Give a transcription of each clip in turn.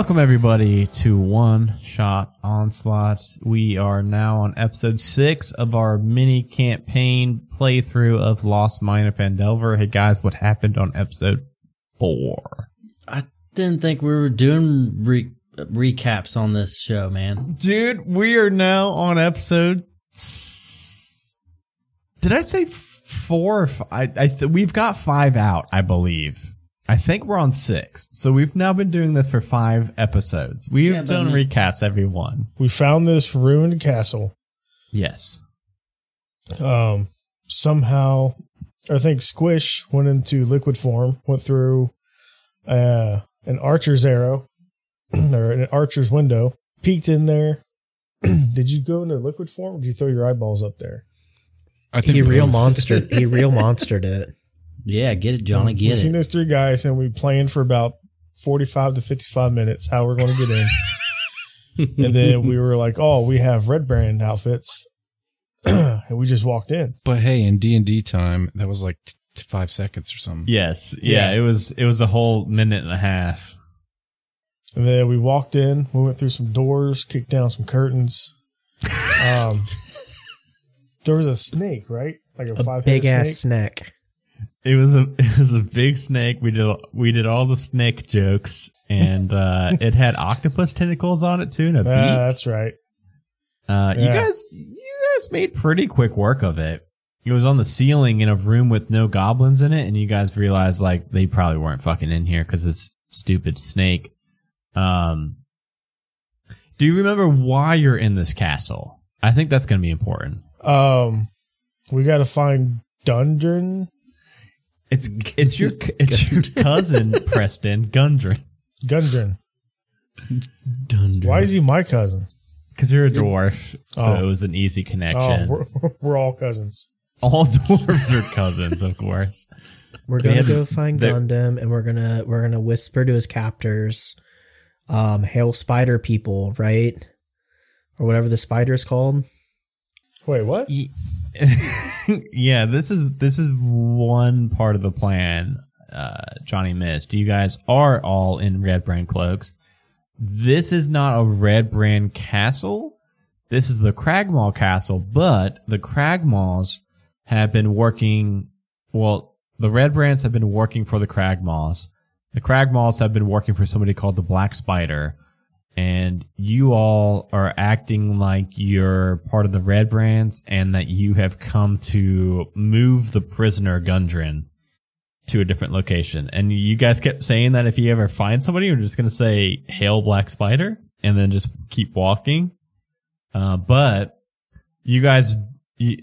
Welcome everybody to One Shot Onslaught. We are now on episode six of our mini campaign playthrough of Lost Mine of Phandelver. Hey guys, what happened on episode four? I didn't think we were doing re- recaps on this show, man. Dude, we are now on episode. Did I say four? Or five? I, I th- we've got five out, I believe. I think we're on six. So we've now been doing this for five episodes. We've Yeah, but done I mean- recaps every one. We found this ruined castle. Yes. Um, somehow, I think Squish went into liquid form, went through uh, an archer's arrow or an archer's window, peeked in there. did you go into liquid form? Or did you throw your eyeballs up there? I think He real both. monster. He real monstered it. Yeah, get it, Johnny, We've get seen it. those three guys, and we planned for about forty-five to fifty-five minutes how we're going to get in, and then we were like, "Oh, we have red brand outfits," and we just walked in. But hey, in D and D time, that was like t- t- five seconds or something. Yes. Yeah, Yeah. It was. It was a whole minute and a half. And then we walked in, we went through some doors, kicked down some curtains. Um, there was a snake, right? Like a, A five big ass snake. snack. It was a. It was a big snake. We did. We did all the snake jokes, and uh, it had octopus tentacles on it too, and a Ah, beak. that's right. Uh, You guys. You guys made pretty quick work of it. It was on the ceiling in a room with no goblins in it, and you guys realized like they probably weren't fucking in here because this stupid snake. Um. Do you remember why you're in this castle? I think that's going to be important. Um, we got to find Dundren. It's it's your it's your cousin Preston Gundren Gundren. Dunder. Why is he my cousin? because you're a dwarf, so Oh. it was an easy Oh, connection. we're, we're all cousins. All dwarves are cousins, of course. We're gonna had- go find they- Gundam, and we're gonna we're gonna whisper to his captors, um, "Hail, spider people!" Right, or whatever the spider is called. Wait, what? yeah, this is this is one part of the plan. Uh, Johnny missed. You guys are all in red brand cloaks. This is not a red brand castle. This is the Cragmaw castle, but the Cragmaws have been working. Well, the red brands have been working for the Cragmaws. The Cragmaws have been working for somebody called the Black Spider and you all are acting like you're part of the Red Brands and that you have come to move the prisoner Gundren to a different location. And you guys kept saying that if you ever find somebody, you're just going to say, Hail Black Spider, and then just keep walking. Uh, but you guys, you,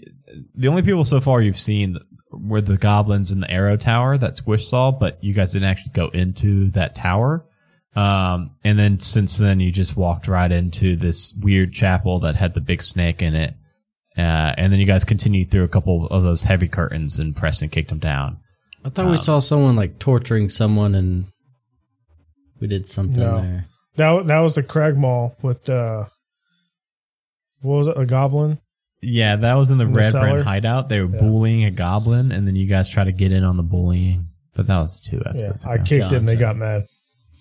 the only people so far you've seen were the goblins in the arrow tower that Squish saw, but you guys didn't actually go into that tower. Um, and then since then, you just walked right into this weird chapel that had the big snake in it. Uh, and then you guys continued through a couple of those heavy curtains and Preston kicked them down. I thought we saw someone like torturing someone and we did something No. there. That that was the Cragmaw with uh, what was it? A goblin. Yeah, that was in the In the Red Brand hideout. They were Yeah. bullying a goblin, and then you guys try to get in on the bullying. But that was two Yeah, episodes I kicked it and they got mad.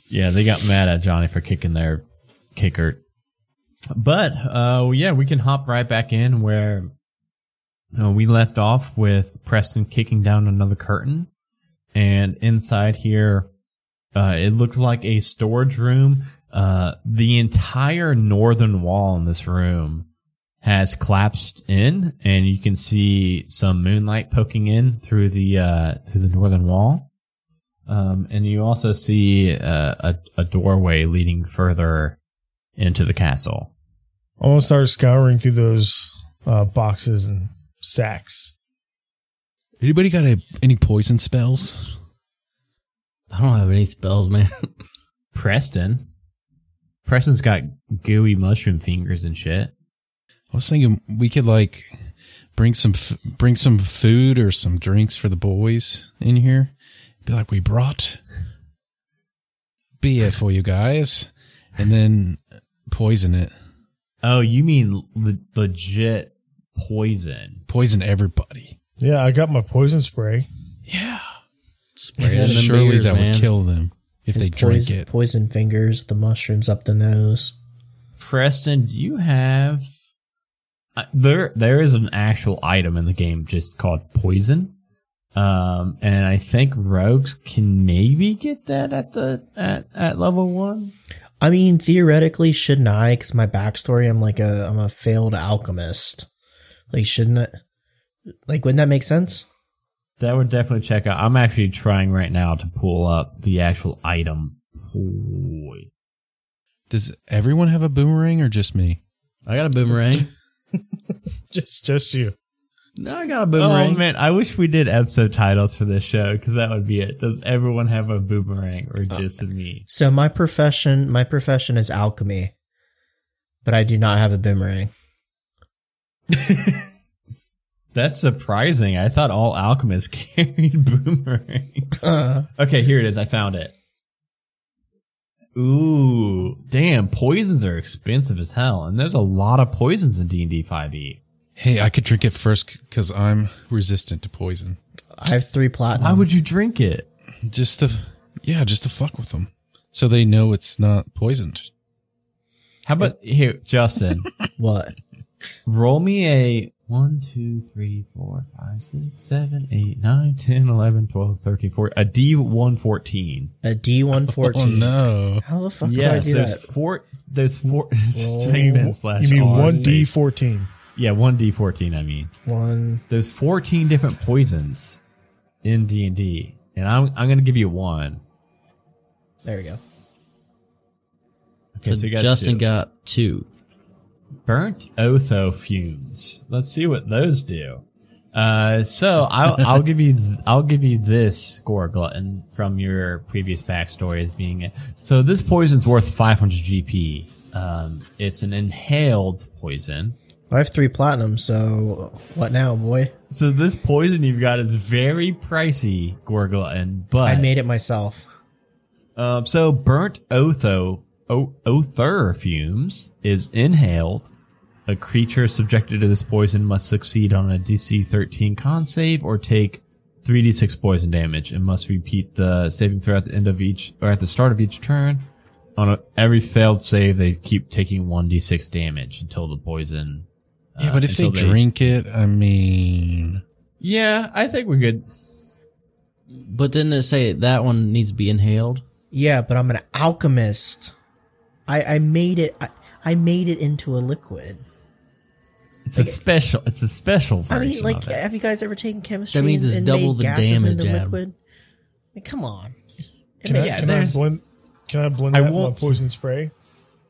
Yeah, they got mad at Johnny for kicking their kicker. But uh yeah, we can hop right back in where uh, we left off with Preston kicking down another curtain. And inside here, uh, it looked like a storage room. Uh, the entire northern wall in this room has collapsed in, and you can see some moonlight poking in through the uh, through the northern wall. Um, and you also see uh, a, a doorway leading further into the castle. I'm gonna start scouring through those uh, boxes and sacks. Anybody got a, any poison spells? I don't have any spells, man. Preston. Preston's got gooey mushroom fingers and shit. I was thinking we could like bring some f- bring some food or some drinks for the boys in here. Be like, we brought beer for you guys, and then poison it, Oh, you mean le- legit poison? poison everybody. Yeah, I got my poison spray. Yeah, Spray it in them surely beers, that man. would kill them. if His they drink poison, it. poison fingers with the mushrooms up the nose. Preston, do you have uh, there? There is an actual item in the game just called poison, um, and I think rogues can maybe get that at the at, at level one. I mean, theoretically, shouldn't I? Because my backstory, I'm like a I'm a failed alchemist. Like, shouldn't it? Like, wouldn't that make sense? That would definitely check out. I'm actually trying right now to pull up the actual item poison. Does everyone have a boomerang or just me? I got a boomerang. Just, just you. No, I got a boomerang. Oh boomerang. man, I wish we did episode titles for this show because that would be it. Does everyone have a boomerang or uh, just me? So my profession, my profession is alchemy, but I do not have a boomerang. That's surprising. I thought all alchemists carried boomerangs. Uh-huh. Okay, here it is. I found it. Ooh, damn! Poisons are expensive as hell, and there's a lot of poisons in D and D five E. Hey, I could drink it first because I'm resistant to poison. I have three platinum. Why would you drink it? Just to, yeah, just to fuck with them, so they know it's not poisoned. How about Is, here, Justin? what? Roll me a 1, 2, 3, 4, 5, 6, 7, 8, 9, 10, 11, 12, 13, 14. A D114. A D114. Oh, no. How the fuck yes, do I do there's that? Four, there's four. Just take that oh. slash. You mean 1D14. Yeah, one D fourteen. I mean. One. there's 14 different poisons in D&D and I'm I'm going to give you one. There we go. Okay, so so, you got Justin two. got two. burnt othur fumes. Let's see what those do. Uh, so I'll I'll give you th- I'll give you this Gorglutton from your previous backstory as being a, so this poison's worth 500 GP. Um, it's an inhaled poison. I have three platinum. So what now, boy? So this poison you've got is very pricey, Gorglutton, but I made it myself. Um, so burnt othur o- other fumes is inhaled. A creature subjected to this poison must succeed on a DC 13 con save or take 3d6 poison damage and must repeat the saving throw at the end of each or at the start of each turn. On a, every failed save, they keep taking 1d6 damage until the poison. Yeah, uh, but if they until drink it, I mean, yeah, I think we're good. But didn't it say that one needs to be inhaled? Yeah, but I'm an alchemist. I I made it. I, I made it into a liquid. It's a special. It's a special I mean, like, have you guys ever taken chemistry That means it's and double made the gases damage, into Ab. liquid? I mean, come on. It Can, I, makes can I blend? Can I blend I that in my poison spray?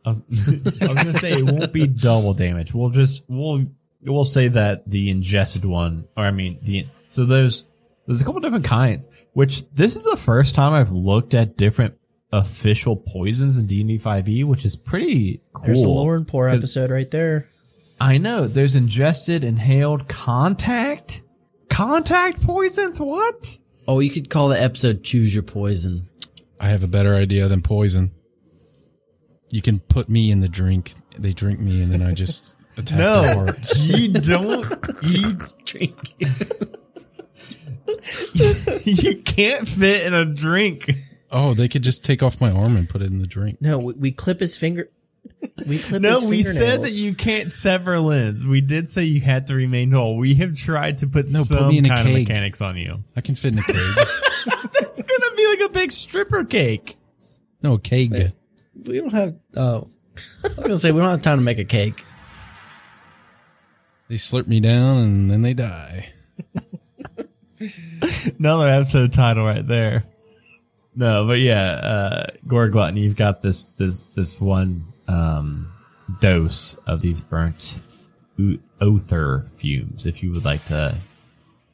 I was, I was gonna say it won't be double damage. We'll just we'll we'll say that the ingested one, or I mean the so there's there's a couple different kinds. Which this is the first time I've looked at different official poisons in D and D five E, which is pretty cool. There's a Lauren Poor 'Cause- episode right there. I know there's ingested, inhaled, contact, contact poisons. What? Oh, you could call the episode "Choose Your Poison." I have a better idea than poison. You can put me in the drink. They drink me, and then I just attack their No, hearts. you don't. eat Drink. you can't fit in a drink. Oh, they could just take off my arm and put it in the drink. No, we, we clip his finger. We clip his No, we said that you can't sever limbs. We did say you had to remain whole. We have tried to put No, put some me in a kind of mechanics on you. I can fit in a cake. It's gonna be like a big stripper cake. no, a keg. We don't have. Oh, I was gonna say we don't have time to make a cake. They slurp me down and then they die. Another episode title right there. No, but yeah, uh, Gorglutton, you've got this this this one um, dose of these burnt o- other fumes. If you would like to,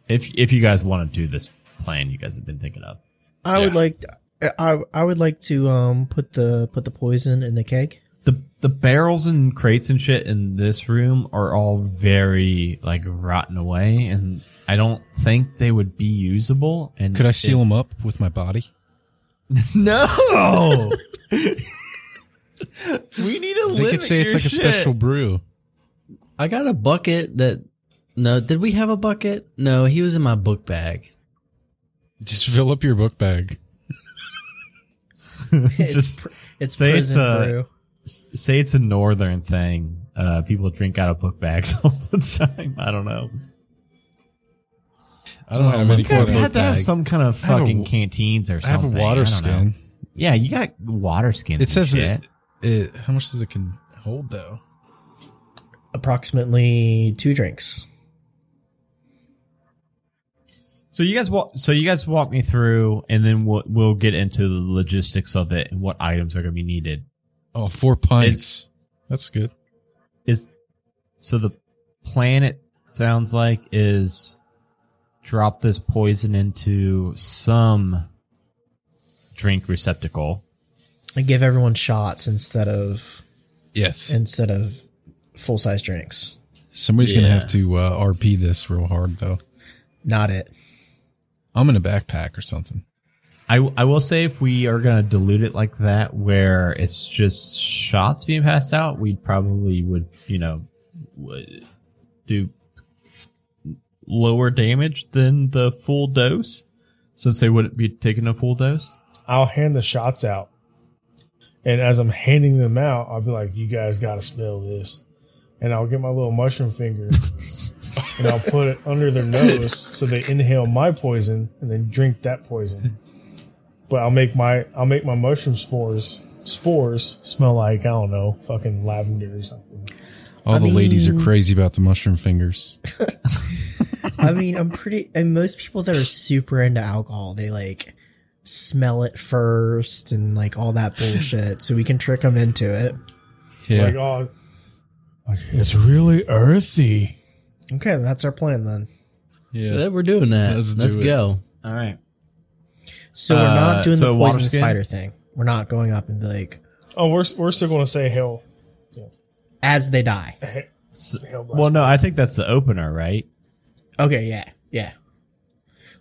if if you guys want to do this plan, you guys have been thinking of. I would Yeah. like. I I would like to um put the put the poison in the keg. the the barrels and crates and shit in this room are all very like rotten away and I don't think they would be usable and Could I seal them up with my body? No. we need to They could say it's like a special brew. I got a bucket that. No, did we have a bucket? No, he was in my book bag. Just fill up your book bag. It's, Just pr- it's say it's prison a- brew. say it's a northern thing. Uh, people drink out of book bags all the time. I don't know. I don't have any You guys kind of have to have bag. some kind of I have a fucking w- canteens or something. I have a water I don't know. skin. Yeah, you got water skins. It says and shit. it, it. How much does it can hold though? Approximately two drinks. So you guys walk. So you guys walk me through, and then we'll, we'll get into the logistics of it and what items are going to be needed. Oh, four pints. That's good. Is so the plan? It sounds like is drop this poison into some drink receptacle. And give everyone shots instead of Yes. instead of full size drinks. Somebody's gonna have to uh, RP this real hard though. Not it. I'm in a backpack or something. I, I will say if we are going to dilute it like that, where it's just shots being passed out, we probably would, you know, would do lower damage than the full dose since they wouldn't be taking a full dose. I'll hand the shots out. And as I'm handing them out, I'll be like, you guys got to smell this. And I'll get my little mushroom finger and I'll put it under their nose so they inhale my poison and then drink that poison. But I'll make my I'll make my mushroom spores spores smell like I don't know fucking lavender or something. All I the ladies are crazy about the mushroom fingers. I mean, I'm pretty, and most people that are super into alcohol, they like smell it first and like all that bullshit. So we can trick them into it. Yeah. Like oh, like it's really earthy. Okay, that's our plan then. yeah. Yeah, we're doing that. Let's Let's, do it. go. All right. So we're Uh, not doing so the poison spider thing. We're not going up and be like Oh, we're we're still going to say hell. as they die. hell Well, no, I think that's the opener, right? Okay, yeah, yeah.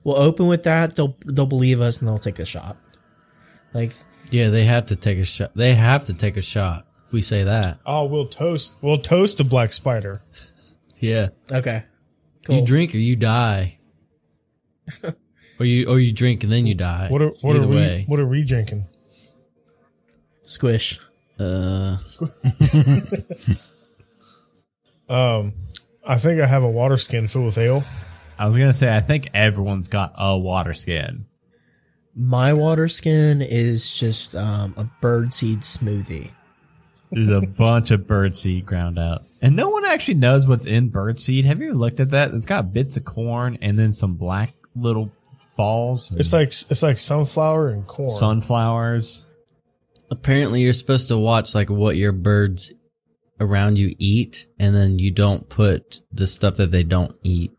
We'll open with that. They'll they'll believe us and they'll take the shot. Like Yeah, they have to take a shot. They have to take a shot. If we say that, Oh, we'll toast. We'll toast the black spider. yeah, okay, cool. you drink or you die, or you or you drink and then you die. What are what Either are we way, what are we drinking? Squish. uh, Um, I think I have a water skin filled with ale. I was gonna say I think everyone's got a water skin. My water skin is just um, a birdseed smoothie. There's a bunch of birdseed ground out, and no one actually knows what's in birdseed. Have you ever looked at that? It's got bits of corn and then some black little balls. It's like it's like sunflower and corn. sunflowers. apparently you're supposed to watch like what your birds around you eat, and then you don't put the stuff that they don't eat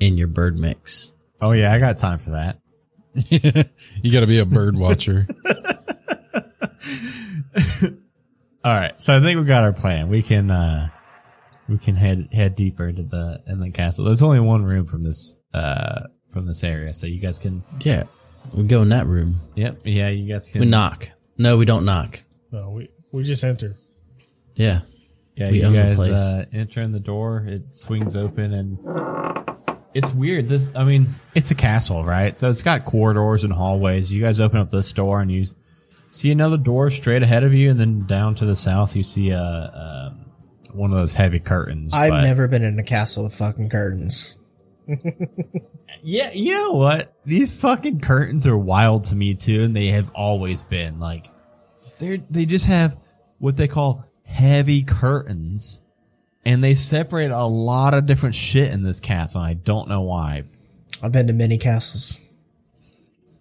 in your bird mix. Oh yeah, I got time for that. you got to be a bird watcher. All right, so I think we got our plan. We can uh we can head head deeper into the inland castle. There's only one room from this uh from this area, so you guys can. Yeah, we go in that room. Yep, yeah, you guys can. We knock. No, we don't knock. No, we we just enter. Yeah, Yeah, We you guys uh, enter in the door. It swings open, and it's weird. This, I mean, it's a castle, right? So it's got corridors and hallways. You guys open up this door, and you see another door straight ahead of you, and then down to the south, you see a um, one of those heavy curtains. I've but- never been in a castle with fucking curtains. Yeah, you know what? These fucking curtains are wild to me too, and they have always been. Like, they're they just have what they call heavy curtains, and they separate a lot of different shit in this castle. And I don't know why. I've been to many castles.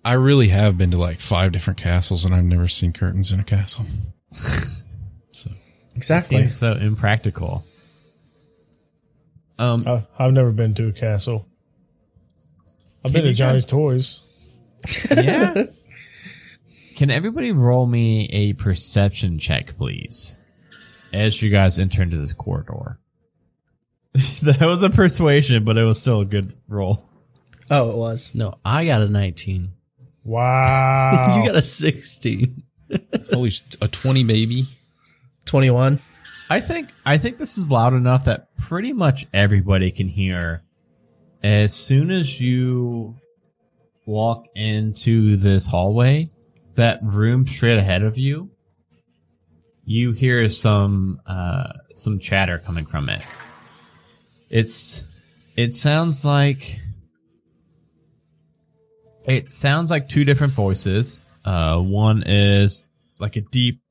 I really have been to like five different castles and I've never seen curtains in a castle. Exactly. Seems so impractical. Um, I, I've never been to a castle. I've been to Johnny's guys- Toys. yeah. Can everybody roll me a perception check, please, as you guys enter into this corridor? that was a persuasion, but it was still a good roll. Oh, it was. no, I got a 19. Wow. you got a 16. Holy, sh- a 20 maybe? 21. I think I think this is loud enough that pretty much everybody can hear. As soon as you walk into this hallway, that room straight ahead of you, you hear some uh, some chatter coming from it. It's it sounds like it sounds like two different voices. Uh, one is like a deep,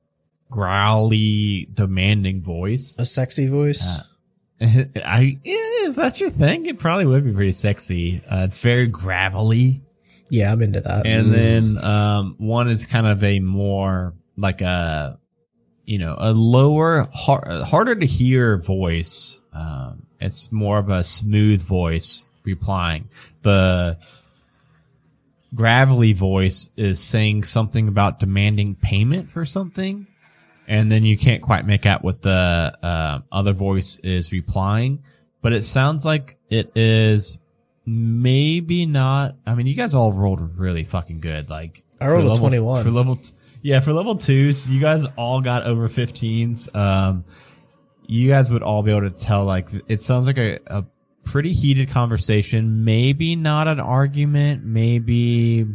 growly, demanding voice. A sexy voice. Uh, I yeah, if that's your thing, it probably would be pretty sexy. Uh, it's very gravelly, yeah, I'm into that. and then um, one is kind of a more like a you know a lower, har- harder to hear voice. Um, it's more of a smooth voice replying. The gravelly voice is saying something about demanding payment for something and then you can't quite make out what the uh, other voice is replying. But it sounds like it is maybe not. I mean, you guys all rolled really fucking good. Like I rolled a level- 21. for level. Yeah, for level twos, you guys all got over 15s. Um, you guys would all be able to tell. Like it sounds like a, a pretty heated conversation. Maybe not an argument. Maybe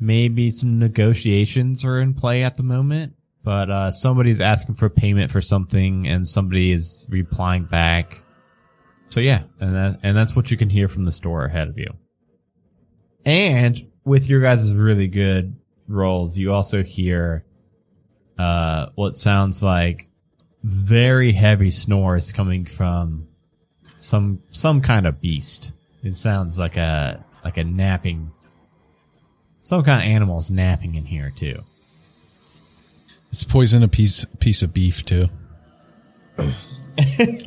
maybe some negotiations are in play at the moment but uh, somebody's asking for payment for something and somebody is replying back. So yeah, and that, and that's what you can hear from the store ahead of you. And with your guys' really good rolls, you also hear uh, what sounds like very heavy snores coming from some some kind of beast. It sounds like a like a napping some kind of animal's napping in here too. It's poison a piece piece of beef too.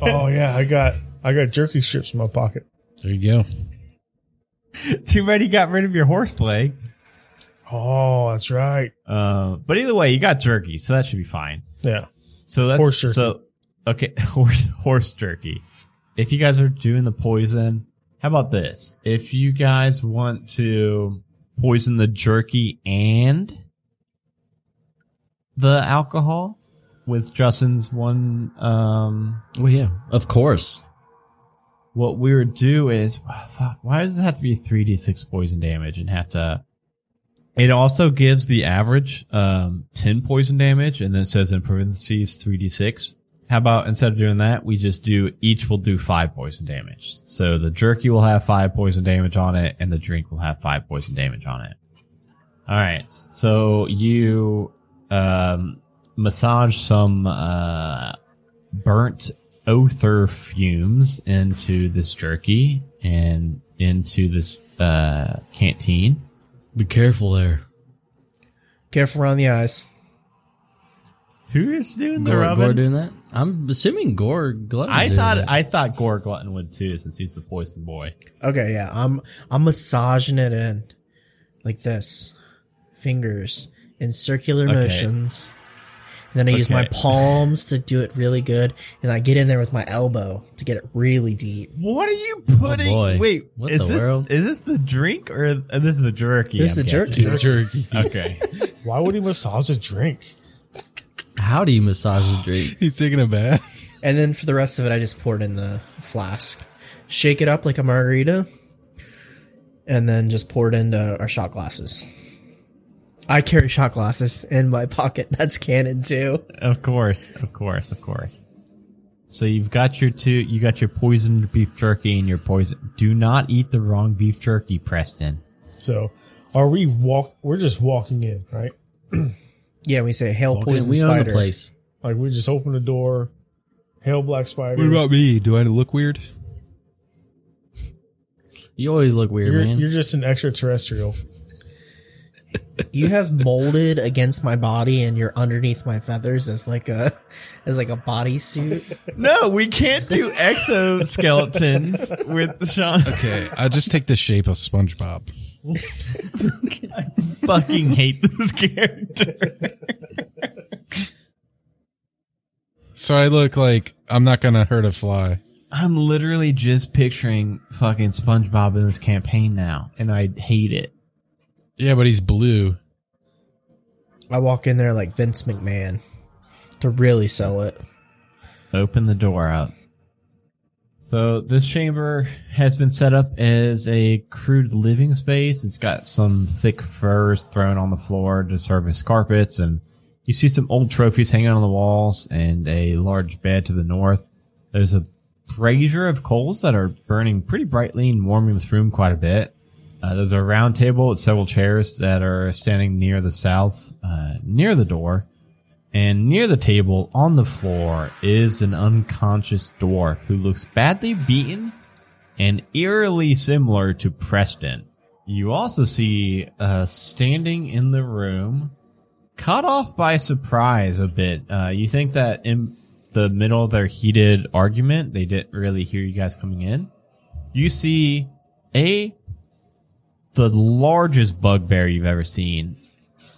Oh yeah, I got I got jerky strips in my pocket. There you go. Too bad you got rid of your horse leg. Oh, that's right. Uh, but either way, you got jerky, so that should be fine. Yeah. So that's Horse jerky. so okay, horse horse jerky. If you guys are doing the poison, how about this? If you guys want to poison the jerky and the alcohol with Justin's one um Well, yeah, of course. what we would do is ah, fuck, why does it have to be 3d6 poison damage and have to it also gives the average um 10 poison damage and then it says in parentheses 3d6 how about instead of doing that we just do each will do 5 poison damage so the jerky will have 5 poison damage on it and the drink will have 5 poison damage on it all right so you um massage some uh burnt othur fumes into this jerky and into this uh, canteen. Be careful there. Careful around the eyes. Who is doing the Gore, rubbing? Gore doing that? I'm assuming Gorglutton. I did thought it. I thought Gorglutton would too, since he's the poison boy. Okay, yeah, I'm I'm massaging it in like this, fingers in circular Okay. motions. And then I use my palms to do it really good, and I get in there with my elbow to get it really deep. What are you putting? boy. Wait, What is the this world? is this the drink or uh, this is the jerky? This is I'm the guessing? jerky. Jerky. Okay. Why would he massage a drink? How do you massage a drink? He's taking a bath. And then for the rest of it, I just pour it in the flask, shake it up like a margarita, and then just pour it into our shot glasses. I carry shot glasses in my pocket. That's canon too. Of course, of course, of course. So you've got your two, you got your poisoned beef jerky and your poison. Do not eat the wrong beef jerky, Preston. So, are we walk? We're just walking in, right? Yeah, we say hail poison we own spider. the place. Like we just open the door, hail black spider. What about me? Do I look weird? You always look weird, you're, man. you're just an extraterrestrial. You have molded against my body, and you're underneath my feathers as like a as like a bodysuit. No, we can't do exoskeletons with Sean. Okay, I'll just take the shape of SpongeBob. fucking hate this character. So I look like I'm not gonna hurt a fly. I'm literally just picturing fucking SpongeBob in this campaign now, and I hate it. Yeah, but he's blue. I walk in there like Vince McMahon to really sell it. Open the door up. So this chamber has been set up as a crude living space. It's got some thick furs thrown on the floor to serve as carpets, and you see some old trophies hanging on the walls and a large bed to the north. There's a brazier of coals that are burning pretty brightly and warming this room quite a bit. Uh, there's a round table with several chairs that are standing near the south, uh, near the door. And near the table on the floor is an unconscious dwarf who looks badly beaten and eerily similar to Preston. You also see uh, standing in the room, caught off by surprise a bit. Uh, you think that in the middle of their heated argument, they didn't really hear you guys coming in. You see a the largest bugbear you've ever seen,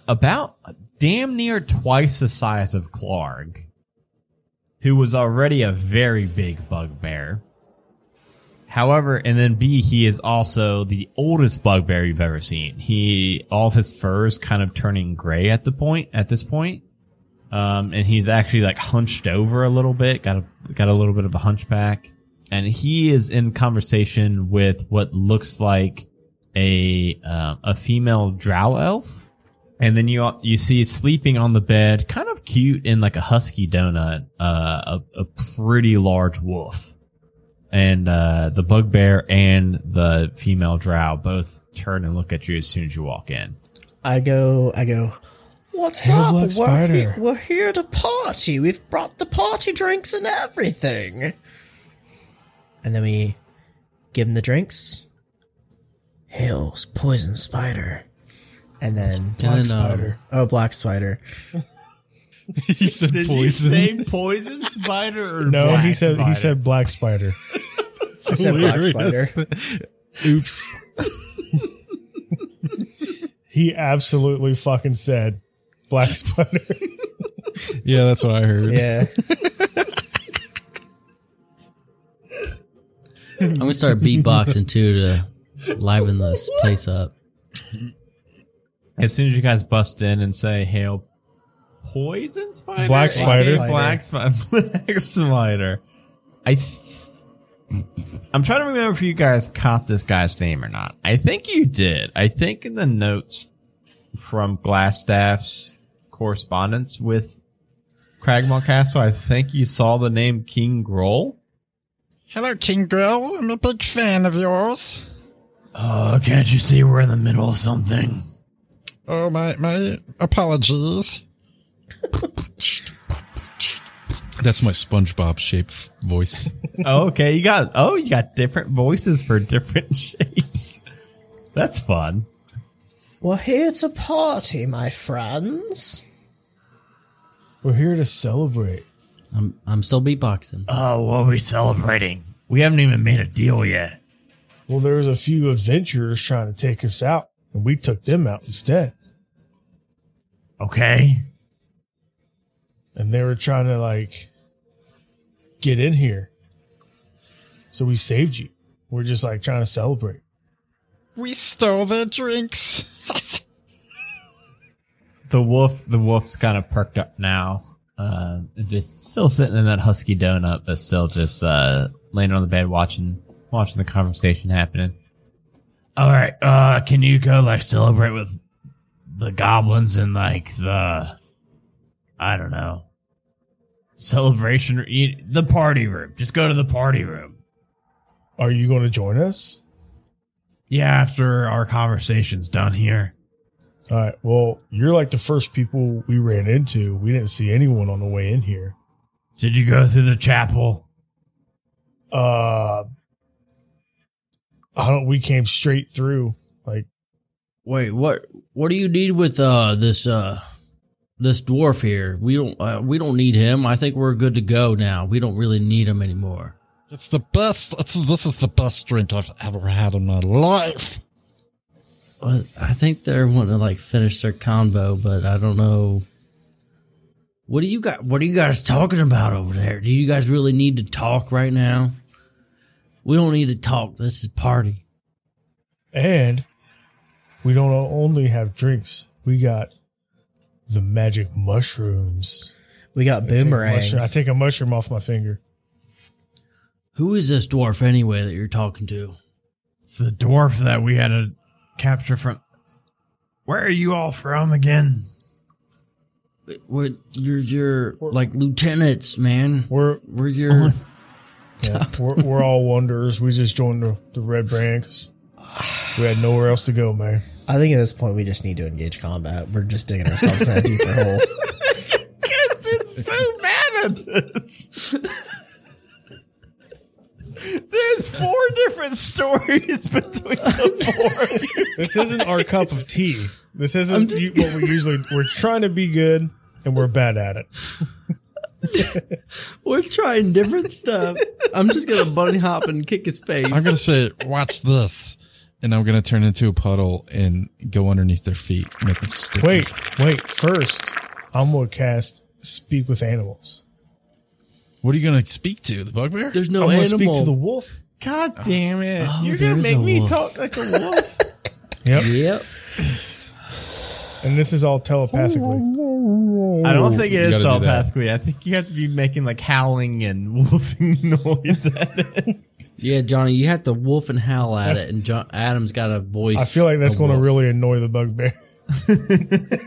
about damn near twice the size of Clark, who was already a very big bugbear. However, and then B, he is also the oldest bugbear you've ever seen. He, all of his fur is kind of turning gray at the point, at this point. Um, and he's actually like hunched over a little bit, got a, got a little bit of a hunchback. And he is in conversation with what looks like a, um, a female drow elf. And then you, you see sleeping on the bed, kind of cute in like a husky donut, uh, a, a pretty large wolf and uh, the bugbear and the female drow both turn and look at you as soon as you walk in. I go, I go, what's Hail up? Black We're, Spider." he- we're here to party. We've brought the party drinks and everything. And then we give him the drinks. Hails, poison spider. And then, Black then, um, spider. oh, black spider. he said poison. You say poison spider or no, he said he said black spider. I said black spider. Oops. He absolutely fucking said black spider. Yeah, that's what I heard. Yeah. I'm gonna start beatboxing too to liven this place up. As soon as you guys bust in and say "Hail, poison spider," Black spider. black spider, black spider. I, th- I'm trying to remember if you guys caught this guy's name or not. I think you did. I think in the notes from Glasstaff's correspondence with Cragmaw Castle, I think you saw the name King Grol. Hello, King Grill. I'm a big fan of yours. Oh, can't you see we're in the middle of something? Oh, my, my apologies. That's my SpongeBob shaped voice. oh, okay, you got oh, you got different voices for different shapes. That's fun. We're here to party, my friends. We're here to celebrate. I'm I'm still beatboxing. Oh, what are we celebrating? We haven't even made a deal yet. Well, there was a few adventurers trying to take us out, and we took them out instead. Okay. And they were trying to like get in here. So we saved you. We're just like trying to celebrate. We stole their drinks. The wolf, the wolf's kind of perked up now. Uh, just still sitting in that husky donut, but still just uh laying on the bed watching watching the conversation happening. All right, uh, can you go like celebrate with the goblins in like the I don't know celebration you- the party room? Just go to the party room. Are you going to join us? Yeah, after our conversation's done here. All right. Well, you're like the first people we ran into. We didn't see anyone on the way in here. Did you go through the chapel? Uh, I don't. We came straight through. Like, Wait, what? What do you need with uh this uh this dwarf here? We don't uh, we don't need him. I think we're good to go now. We don't really need him anymore. It's the best. It's, this is the best drink I've ever had in my life. Well, I think they're wanting to like finish their convo, but I don't know. What do you got? What are you guys talking about over there? Do you guys really need to talk right now? We don't need to talk. This is party. and we don't only have drinks. We got the magic mushrooms. We got I take a mushroom- I take a mushroom off my finger. Who is this dwarf anyway that you're talking to? It's the dwarf that we had to capture from. Where are you all from again? We're, you're your like lieutenants, man. We're We're your oh, yeah, we're, we're all wanderers. We just joined the, the Red Brand 'cause we had nowhere else to go, man. I think at this point we just need to engage combat. We're just digging ourselves in a deeper hole. Because It's so bad at this. There's four different stories between the four. This isn't our cup of tea. This isn't you, what we usually. We're trying to be good, and we're bad at it. We're trying different stuff. I'm just gonna bunny hop and kick his face. I'm gonna say, watch this, and I'm gonna turn into a puddle and go underneath their feet, make them sticky. Wait, wait. First, I'm gonna cast Speak with Animals. what are you gonna speak to? The bugbear? There's no I'm gonna animal. speak to the wolf. God damn it. Oh, You're going to make me wolf. talk like a wolf? Yep. Yep. And this is all telepathically. I don't think it is gotta do that. telepathically. I think you have to be making like howling and wolfing noise at it. Yeah, Johnny, you have to wolf and howl at it, and John, Adam's got a voice. I feel like that's a going to wolf. really annoy the bugbear.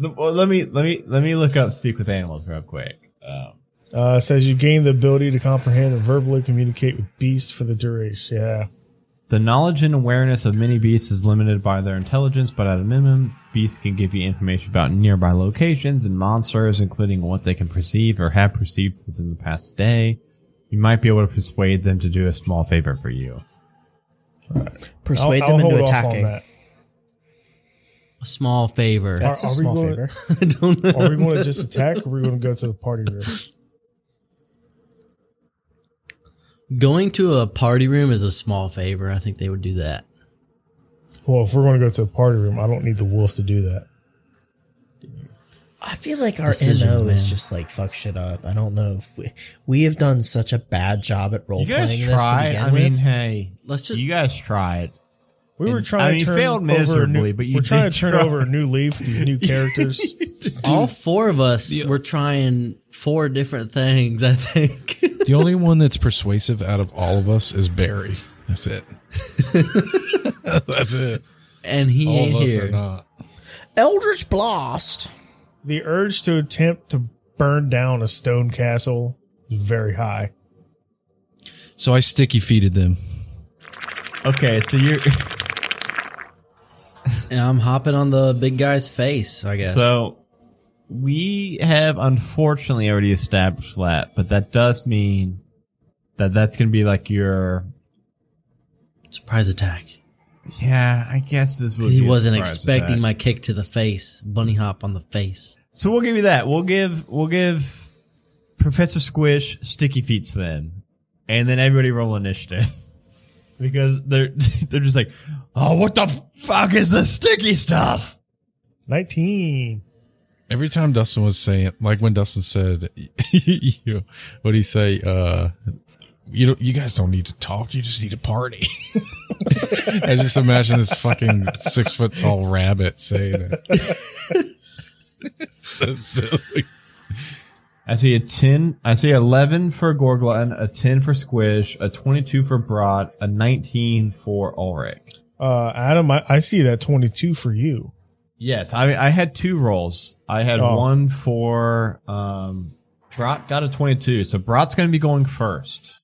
The- well, let me let me let me look up speak with animals real quick. Um, Uh, it says you gain the ability to comprehend and verbally communicate with beasts for the duration. Yeah. The knowledge and awareness of many beasts is limited by their intelligence, but at a minimum, beasts can give you information about nearby locations and monsters, including what they can perceive or have perceived within the past day. You might be able to persuade them to do a small favor for you. Persuade I'll, them I'll into hold off on attacking. a small favor. That's Are- a are we small going- favor. I don't know. Are we going to just attack or are we going to go to the party room? Going to a party room is a small favor. I think they would do that. Well, if we're going to go to a party room, I don't need the wolf to do that. I feel like our Decisions, MO is just like fuck shit up. I don't know if we we have done such a bad job at role You guys playing this to tried. begin I mean, with. hey, Let's just- you guys tried. We were And- trying I to mean, turn failed over a miserably, new, but you we're trying did to turn try. over a new leaf with these new characters. All four of us were trying four different things. I think. The only one that's persuasive out of all of us is Barry. That's it. That's it. and he All ain't of us here. are not. Eldritch Blast. the urge to attempt to burn down a stone castle is very high. So I sticky feeded them. Okay, so you're And I'm hopping on the big guy's face. I guess. so we have unfortunately already established that, but that does mean that that's going to be like your surprise attack. yeah. I guess this was. He be a wasn't expecting attack. my kick to the face. Bunny hop on the face. So we'll give you that. We'll give we'll give Professor Squish sticky feet then, and then everybody roll initiative because they're they're just like, oh, what the fuck is this sticky stuff? 19. Every time Dustin was saying, like when Dustin said, you, what he say? Uh, you don't, you guys don't need to talk. You just need to party. I just imagine this fucking six foot tall rabbit saying it. so silly. I see a ten. I see eleven for Gorglutton, a ten for Squish, a twenty-two for Brot, a nineteen for Ulrich. Uh, Adam, I, I see that 22 for you. Yes, I I had two rolls. I had Oh. one for um Brot got a twenty-two, so Brot's going to be going first.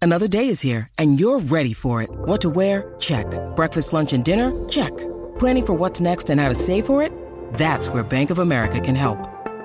Another day is here, and you're ready for it. What to wear? Check. Breakfast, lunch, and dinner? Check. Planning for what's next and how to save for it? That's where Bank of America can help.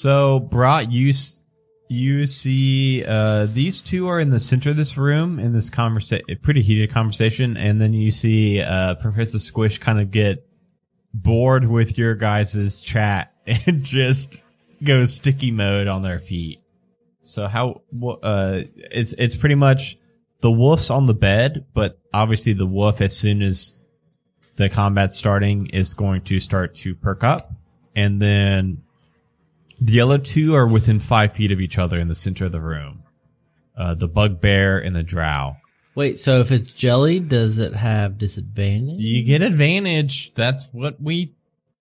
So Brot, you you see uh, these two are in the center of this room in this conversation, pretty heated conversation, and then you see uh, Professor Squish kind of get bored with your guys' chat and just go sticky mode on their feet. So how uh, it's it's pretty much the wolf's on the bed, but obviously the wolf as soon as the combat's starting is going to start to perk up, and then the other two are within five feet of each other in the center of the room. Uh, the bugbear and the drow. Wait, so if it's jelly, does it have disadvantage? You get advantage. That's what we.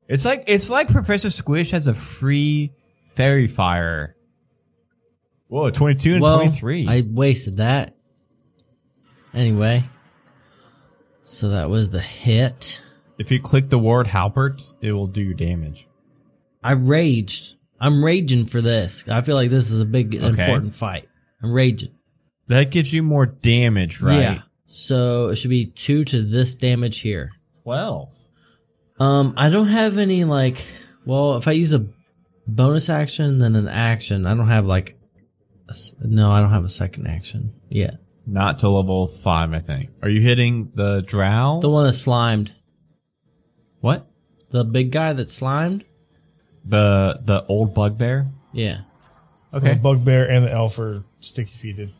It's like it's like Professor Squish has a free Faerie Fire. Whoa, 22 and well, 23. I wasted that. Anyway, so that was the hit. if you click the word Halberd, it will do your damage. I raged. I'm raging for this. I feel like this is a big important fight. I'm raging. That gives you more damage, right? Yeah. So it should be two to this damage here. 12. Um, I don't have any like. Well, if I use a bonus action, then an action. I don't have like. a no, I don't have a second action yet. Not to level 5, I think. Are you hitting the drow? The one that slimed, what? the big guy that slimed. The the old bugbear? Yeah. Okay. The bugbear and the elf are sticky feeted.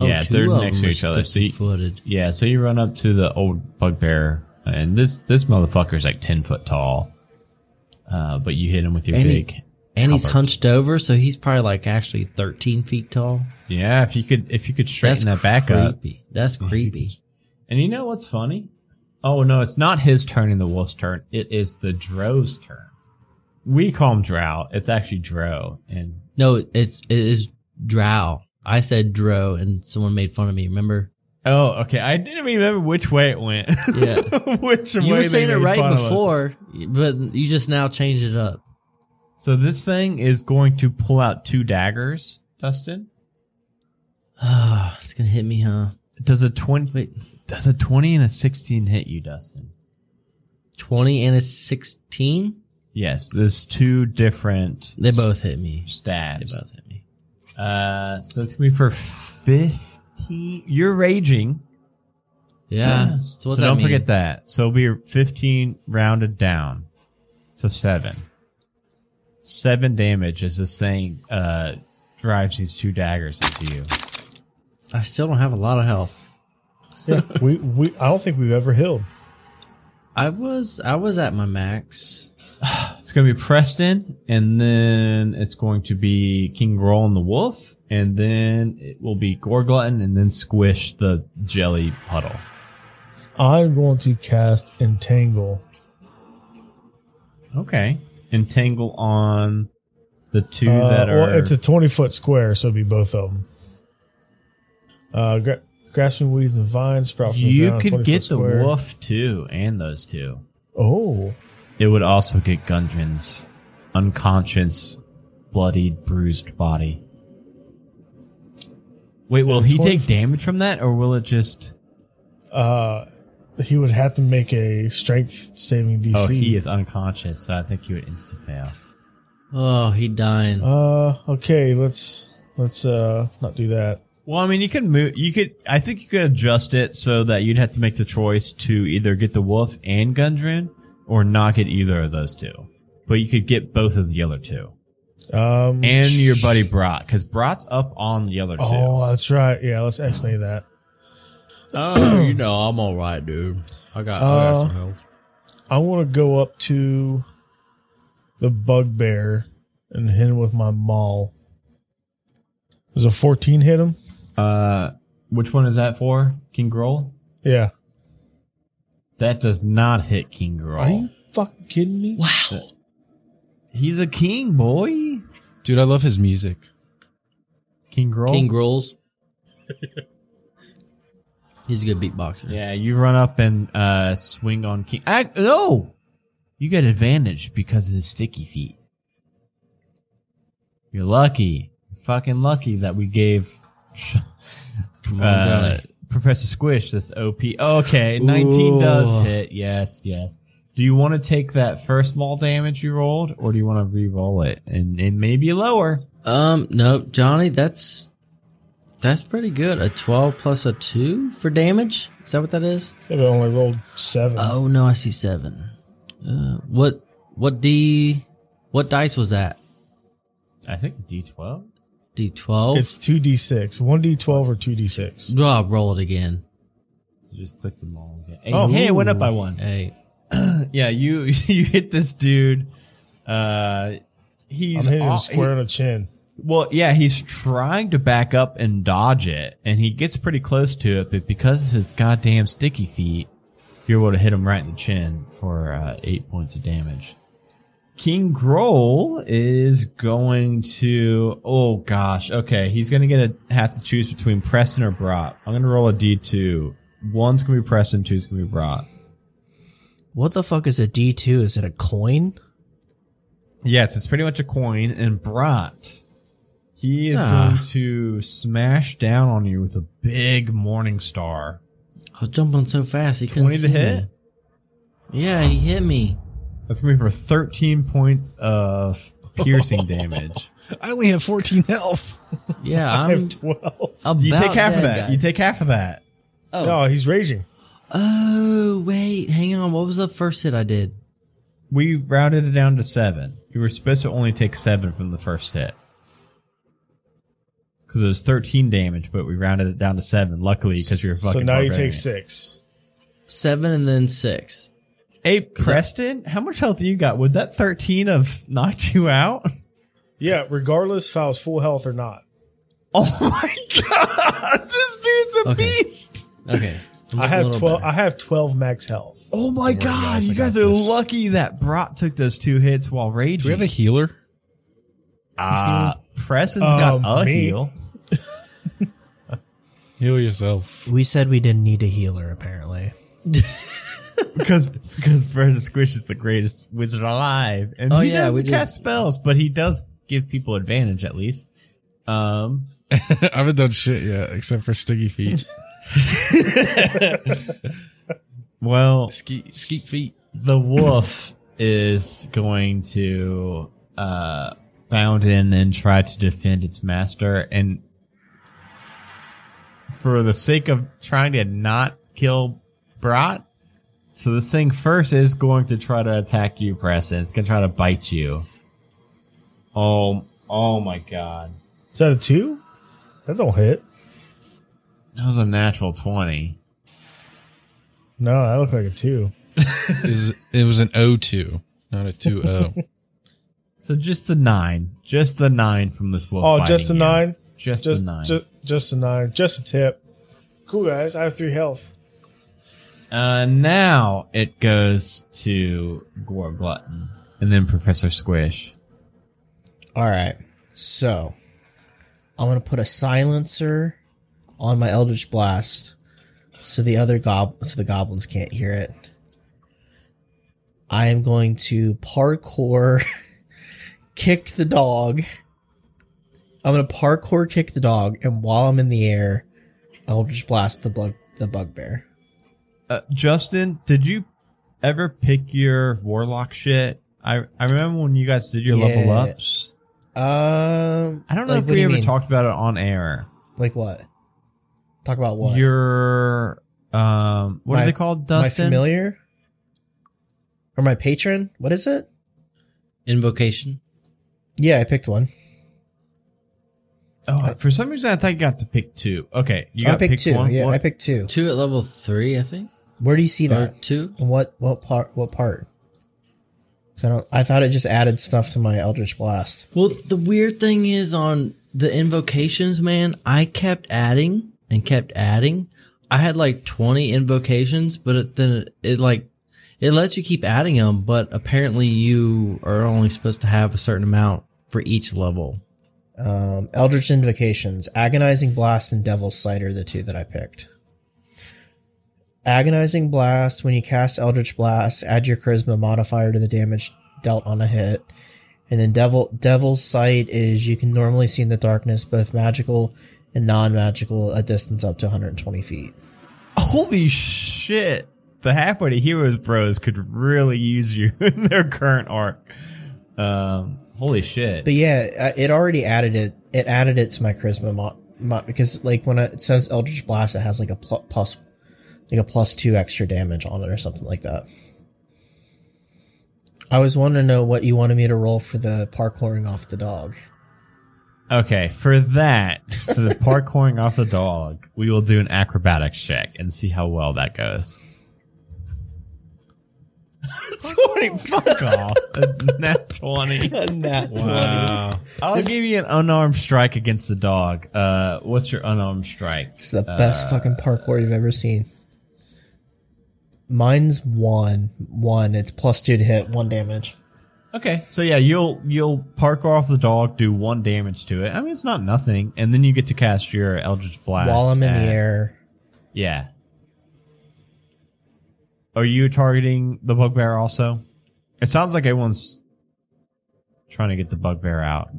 yeah, Oh, two they're next to each other. So you, sticky-footed. Yeah, so you run up to the old bugbear, and this this motherfucker's like ten foot tall. Uh, but you hit him with your And he- big. And he's hunched over, so he's probably like actually 13 feet tall. Yeah, if you could if you could That's straighten that back up. That's creepy. And you know what's funny? Oh no, it's not his turn in the wolf's turn. It is the drow's turn. We call him drow. It's actually dro, and No, it, it is drow. I said dro, and someone made fun of me. Remember? oh, okay. I didn't remember which way it went. Yeah. which You were saying it right fun of us. before, but you just now changed it up. So this thing is going to pull out two daggers, Dustin. Ah, it's gonna hit me, huh? Does a twenty? Does a twenty and a sixteen hit you, Dustin? 20 and a 16? Yes. There's two different. They both hit me. Stat. They both hit me. Uh, so it's gonna be for fifteen. You're raging. Yeah. So So what's that don't mean? forget that. So it'll be fifteen rounded down. So seven. Seven damage as this thing uh drives these two daggers into you. I still don't have a lot of health. Yeah, we, we I don't think we've ever healed. I was I was at my max. It's going to be Preston, and then it's going to be King Grol and the Wolf, and then it will be Gorglutton, and then Squish the Jelly Puddle. I'm going to cast Entangle. Okay. Entangle on the two Uh, that are. well, it's a 20 foot square, so it'll be both of them. Uh, gra- grasping weeds and vines sprout from the you ground, could get the square. Wolf too, and those two. Oh, It would also get Gundren's unconscious, bloodied, bruised body. Wait, will he take damage from that, or will it just? uh, he would have to make a strength saving DC. Oh, he is unconscious, so I think he would insta fail. Oh, he dying. Uh, okay, let's let's uh not do that. Well, I mean, you could move. You could. I think you could adjust it so that you'd have to make the choice to either get the wolf and Gundren, or not get either of those two. But you could get both of the other two, Um, and your buddy Brat, because Brat's up on the other two. Oh, that's right. Yeah, let's X-nay that. Oh, you know, I'm all right, dude. I got, Uh, health. I want to go up to the bugbear and hit him with my maul. Does a 14 hit him? Uh, which one is that for? King Grol? Yeah. That does not hit King Are you fucking kidding me? Wow. He's a king, boy. Dude, I love his music. King Grol. King Grolls. He's a good beatboxer. Yeah, you run up and uh, swing on King. I, no, you get advantage because of his sticky feet. You're lucky, fucking lucky that we gave Come on, uh, Johnny. Professor Squish this OP. Okay, 19 does hit. Yes, yes. Do you want to take that first ball damage you rolled, or do you want to re-roll it and it may be lower? Um, no, Johnny, that's that's pretty good. A twelve plus a two for damage. Is that what that is? If I only rolled seven. Oh no, I see seven. Uh, what what d what dice was that? I think D twelve. D twelve. It's two d six, one d twelve or two d six. Oh, roll it again. So just click them all again. Hey, Oh. hey, it went up by one. Hey, Yeah, you you hit this dude. Uh, I'm he's hitting him au- square on the chin. Well, yeah, he's trying to back up and dodge it, and he gets pretty close to it, but because of his goddamn sticky feet, you're able to hit him right in the chin for uh, eight points of damage. King Grol is going to. Oh gosh, okay, he's gonna get a have to choose between Preston or Brot. I'm gonna roll a d2. One's gonna be Preston, two's gonna be Brot. What the fuck is a D two? Is it a coin? Yes, it's pretty much a coin. And Brat, he is Ah. going to smash down on you with a big morning star. I was jumping so fast he couldn't 20 to see hit? me. Yeah, he hit me. That's going to be for 13 points of piercing damage. I only have 14 health. Yeah, I I'm have twelve. about You take half of that. guys. You take half of that. oh. No, he's raging. oh, wait, hang on. What was the first hit I did? We rounded it down to seven. You were supposed to only take seven from the first hit. Because it was 13 damage, but we rounded it down to seven, luckily, because you're fucking So now you take six. Seven and then six. Hey, Preston, how much health you got? Would that 13 have knocked you out? Yeah, regardless if I was full health or not. Oh my god, this dude's a Okay. beast. Okay. I have twelve. I have twelve max health. Oh my god, guys, you guys are this. lucky that Brat took those two hits while Do we have a raging. healer? Uh, Preston's Um, got a me. heal. Heal yourself. We said we didn't need a healer. Apparently, because because Professor Squish is the greatest wizard alive, and Oh, he yeah, doesn't cast just- spells, but he does give people advantage at least. Um, I haven't done shit yet except for sticky feet. well, Skeet, skeet feet. the wolf is going to uh bound in and try to defend its master and for the sake of trying to not kill Brat so this thing first is going to try to attack you Preston it's going to try to bite you oh oh my god Is that a two? That don't hit. that was a natural 20 No, that looked like a two. It was, it was an O2, not a 2 so just a nine just the nine from this wolf Oh, biting just a you. nine. just, Just, the nine just, just a nine. Just a tip. Cool guys. I have three health. Uh, now it goes to Gorglutton and then Professor Squish. all right. So, I'm gonna put a silencer on my Eldritch Blast, so the other gob, so the goblins can't hear it. I am going to parkour, kick the dog. I'm gonna parkour kick the dog, and while I'm in the air, Eldritch Blast the bug, the bugbear. Uh, Justin, did you ever pick your Warlock shit? I I remember when you guys did your level ups. Um, I don't know like, if we ever mean? talked about it on air. Like what? Talk about what? Your um, what My- are they called, my familiar or my patron? What is it? Invocation. Yeah, I picked one. Oh, for some reason I thought you got to pick two. Okay, you got to picked pick two. one. Yeah, What- I picked two. Two at level three, I think. Where do you see Or that? two. And what what part? What part? I don't. I thought it just added stuff to my Eldritch Blast. Well, the weird thing is on the invocations, man, I kept adding and kept adding. I had like 20 invocations, but it, then it, it like, it lets you keep adding them, but apparently you are only supposed to have a certain amount for each level. Um, Eldritch Invocations, Agonizing Blast, and Devil's Sight are the two that I picked. Agonizing Blast, when you cast Eldritch Blast, add your Charisma modifier to the damage dealt on a hit. And then Devil Devil's Sight is you can normally see in the darkness, both magical and non magical, a distance up to 120 feet. Holy shit! the halfway to Heroes Bros could really use you in their current arc. Um, holy shit! But yeah, uh, it already added it. It added it to my charisma mod, mod because like when it says Eldritch Blast, it has like a pl- plus, like a plus two extra damage on it or something like that. I was wanting to know what you wanted me to roll for the parkouring off the dog. Okay, for that, for the parkouring off the dog, we will do an acrobatics check and see how well that goes. 20, fuck off. A Nat 20. Nat Wow. I'll This- give you an unarmed strike against the dog. Uh, what's your unarmed strike? It's the best fucking parkour you've ever seen. Mine's one, one. It's plus two to hit, one damage. Okay, so yeah, you'll you'll park off the dog, do one damage to it. I mean, it's not nothing, and then you get to cast your Eldritch Blast While I'm in at- the air, Yeah. Are you targeting the bugbear also? It sounds like everyone's trying to get the bugbear out.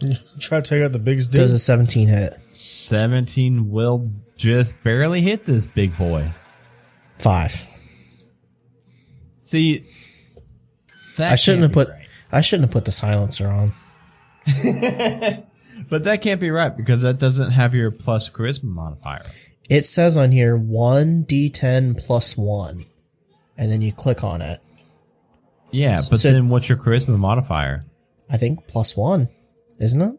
Try to take out the biggest dude. does a 17 hit? 17 will just barely hit this big boy. Five. See, that I shouldn't have put. right. I shouldn't have put the silencer on. But that can't be right because that doesn't have your plus charisma modifier. It says on here one d10 plus one, and then you click on it. Yeah, but So- then what's your charisma modifier? I think plus one, isn't it? No,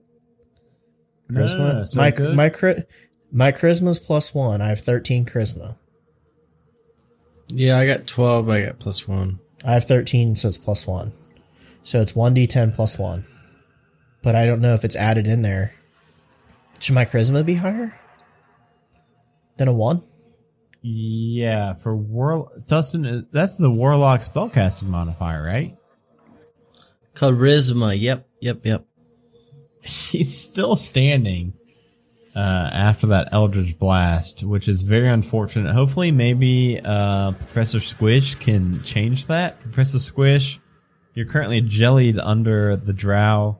no, Charisma. no, no. So my good. my my charisma's plus one. I have thirteen charisma. Yeah, I got 12. I got plus one. I have thirteen, so it's plus one. So it's one d10 plus one. But I don't know if it's added in there. Should my charisma be higher than a one? Yeah, for war Dustin, uh, that's the warlock spellcasting modifier, right? Charisma. Yep, yep, yep. he's still standing uh, after that Eldritch Blast, which is very unfortunate. Hopefully, maybe uh, Professor Squish can change that. Professor Squish, you're currently jellied under the Drow,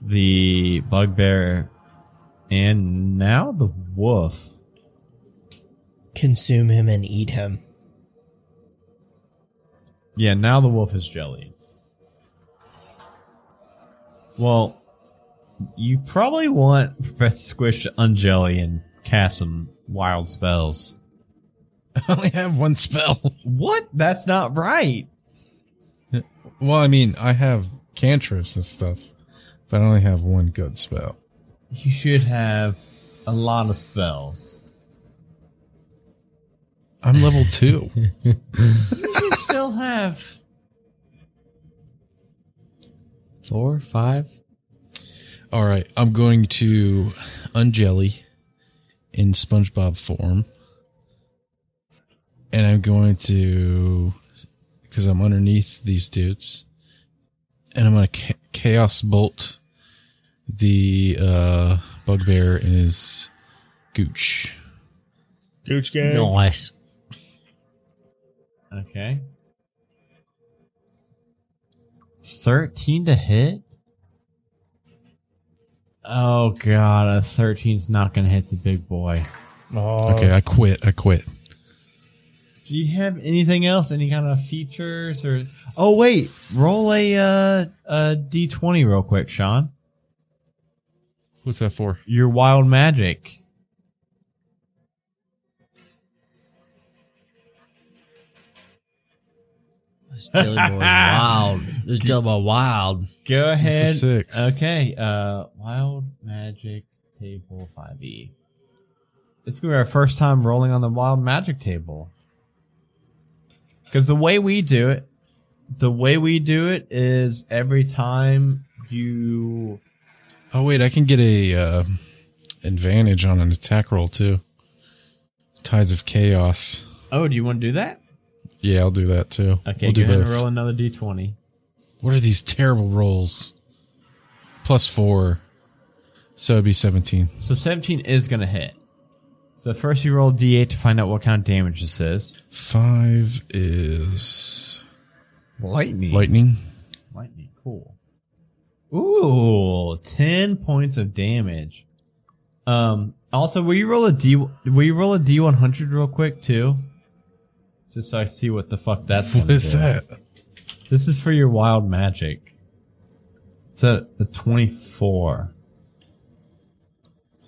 the Bugbear, and now the Wolf. Consume him and eat him. Yeah, now the Wolf is jellied. Well, you probably want Professor Squish to unjelly and cast some wild spells. I only have one spell. What? That's not right. Well, I mean, I have cantrips and stuff, but I only have one good spell. You should have a lot of spells. I'm level two. You still have. Four, five. All right, I'm going to unjelly in SpongeBob form, and I'm going to because I'm underneath these dudes, and I'm going to cha- chaos bolt the uh, bugbear in his gooch. Gooch gang. Nice. Okay. 13 to hit? Oh, God. A 13's not going to hit the big boy. Oh, Okay, I quit. I quit. Do you have anything else? Any kind of features or? Oh wait, roll a uh, a d twenty real quick, Sean. What's that for? Your wild magic. This jelly boy is wild. This jelly boy wild. Go ahead. six. Okay. Uh, wild magic table five e. This is gonna be our first time rolling on the wild magic table. Because the way we do it, the way we do it is every time you Oh wait, I can get a uh, advantage on an attack roll too. Tides of Chaos. Oh, do you want to do that? Yeah, I'll do that too. Okay, we'll go do ahead both. and roll another d20. What are these terrible rolls? Plus four, so it'd be seventeen. So 17 is going to hit. So first you roll d8 to find out what kind of damage this is. Five is Lightning. lightning. Lightning, cool. Ooh, 10 points of damage. Um, also, will you roll a D, will you roll a D100 real quick too? just so I see what the fuck that's. What gonna do. that? This is for your wild magic. It's a, a 24.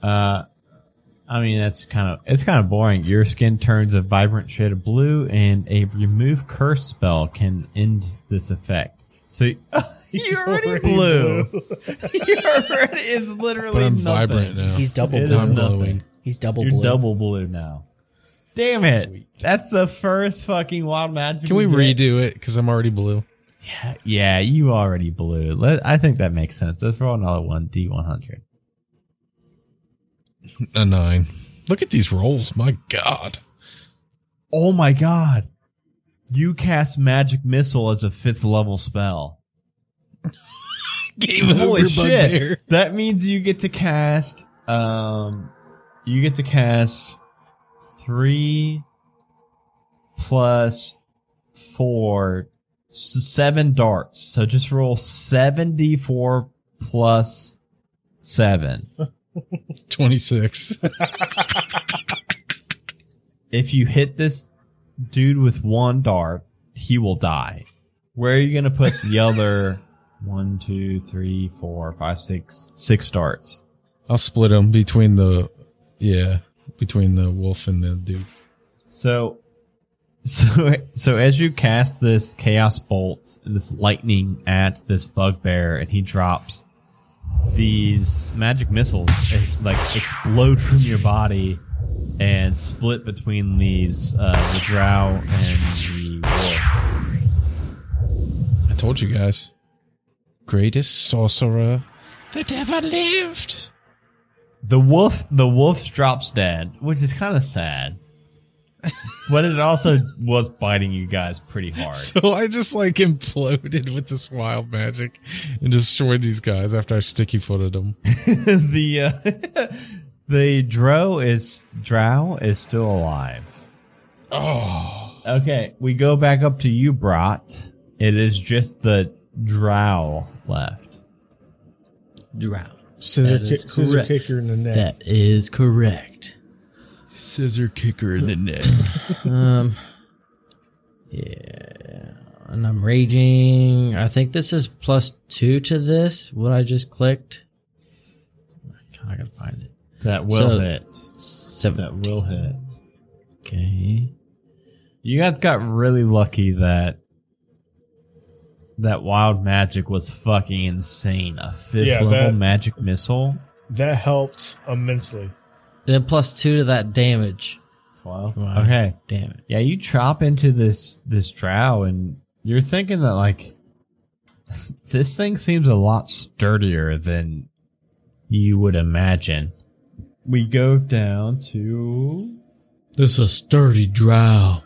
Uh, I mean, that's kind of, it's kind of boring. Your skin turns a vibrant shade of blue and a remove curse spell can end this effect. So, you're already, already blue. you're already, it's literally But I'm nothing. vibrant now. He's double It blue. I'm nothing. glowing. He's double You're blue. double blue now. Damn it. That's the first fucking wild magic. Can we get. redo it? Because I'm already blue. Yeah, yeah, you already blew. Let, I think that makes sense. Let's roll another one, D100. A nine. Look at these rolls. My God. Oh my god. You cast Magic Missile as a fifth level spell. Game Holy over, shit. bugbear. That means you get to cast, um, you get to cast three plus four, seven darts. So just roll 74 plus seven. 26. if you hit this dude with one dart, he will die. Where are you going to put the other one, two, three, four, five, six, six darts? I'll split them between the, yeah, between the wolf and the dude. So, so, so as you cast this chaos bolt, this lightning at this bugbear, and he drops these magic missiles, like explode from your body and split between these uh, the drow and the wolf. I told you guys. Greatest sorcerer that ever lived. The wolf, the wolf drops dead, which is kind of sad. but it also was biting you guys pretty hard. So I just like imploded with this wild magic and destroyed these guys after I sticky footed them. the uh, the drow is drow is still alive. Oh, Okay, we go back up to you, Brat. It is just the drow left. Drow. Scissor, That kick, scissor correct. kicker in the neck. That is correct. Scissor kicker in the neck. Um, yeah, and I'm raging. I think this is plus two to this. What I just clicked. I gotta find it. That will So- hit. Seven. That will hit. Okay. You guys got really lucky that that wild magic was fucking insane. A fifth Yeah, level that- magic missile. That helped immensely. Then plus two to that damage. Twelve. Wow. Okay. Damn it. Yeah, you chop into this this drow and you're thinking that like this thing seems a lot sturdier than you would imagine. We go down to This is a sturdy drow.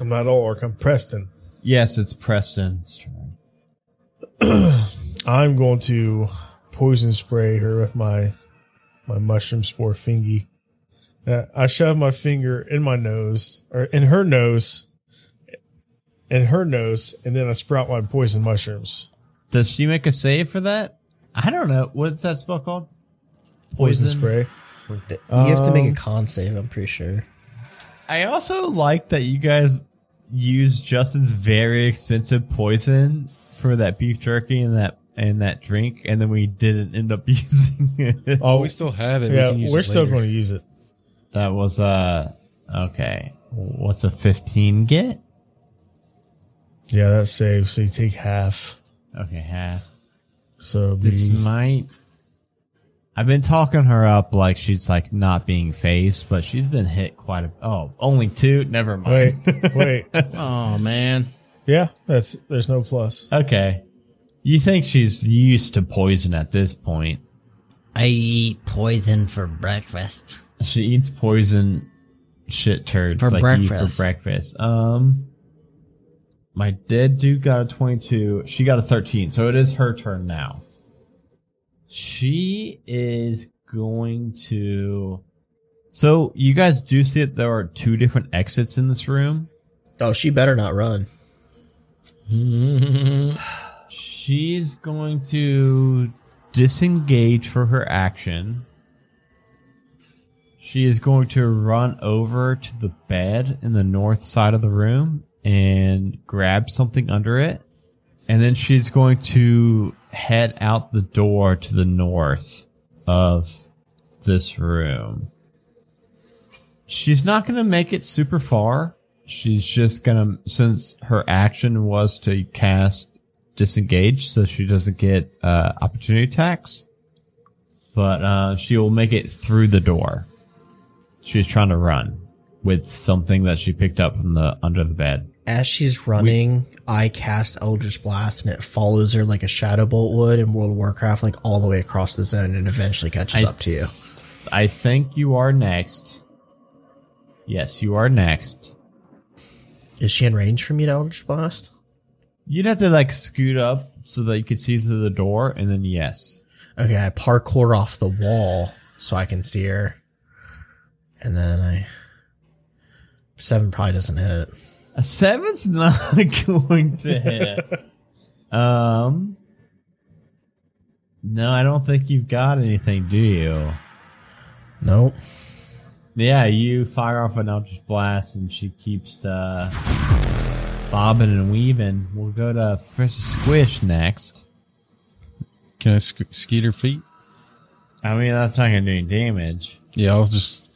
I'm not Orc, I'm Preston. Yes, it's Preston's turn. I'm going to poison spray her with my my mushroom spore fingy. Uh, I shove my finger in my nose or in her nose, in her nose, and then I sprout my poison mushrooms. Does she make a save for that? I don't know. What's that spell called? Poison, spray. You have to make a Um, con save, I'm pretty sure. I also like that you guys use Justin's very expensive poison for that beef jerky and that and that drink, and then we didn't end up using it. Oh, we still have it. yeah, we can use we're it still going to use it. That was uh okay. What's a fifteen get? Yeah, that saves. So you take half. Okay, half. So This be, might. I've been talking her up like she's like not being phased, but she's been hit quite a. Oh, only two. Never mind. wait, wait. Oh man. Yeah, that's there's no plus. Okay. You think she's used to poison at this point? I eat poison for breakfast. She eats poison shit turds For like breakfast. for breakfast. Um, my dead dude got a twenty-two. She got a thirteen, so it is her turn now. She is going to. So you guys do see that there are two different exits in this room. Oh, she better not run. She's going to disengage for her action. She is going to run over to the bed in the north side of the room and grab something under it. And then she's going to head out the door to the north of this room. She's not going to make it super far. She's just going to, since her action was to cast disengage so she doesn't get uh, opportunity attacks, but uh, she will make it through the door. She's trying to run with something that she picked up from the under the bed. As she's running, I cast Eldritch Blast and it follows her like a Shadow Bolt would in World of Warcraft, like all the way across the zone and eventually catches I- up to you. I think you are next. Yes, you are next. Is she in range for me to Eldritch Blast? You'd have to like scoot up so that you could see through the door, and then yes. Okay, I parkour off the wall so I can see her. And then I. Seven probably doesn't hit. A seven's not going to hit. um, no, I don't think you've got anything, do you? Nope. Yeah, you fire off an Eldritch Blast, and she keeps uh, bobbing and weaving. We'll go to Professor Squish next. Can I sc- skeet her feet? I mean, that's not going to do any damage. Yeah, I'll just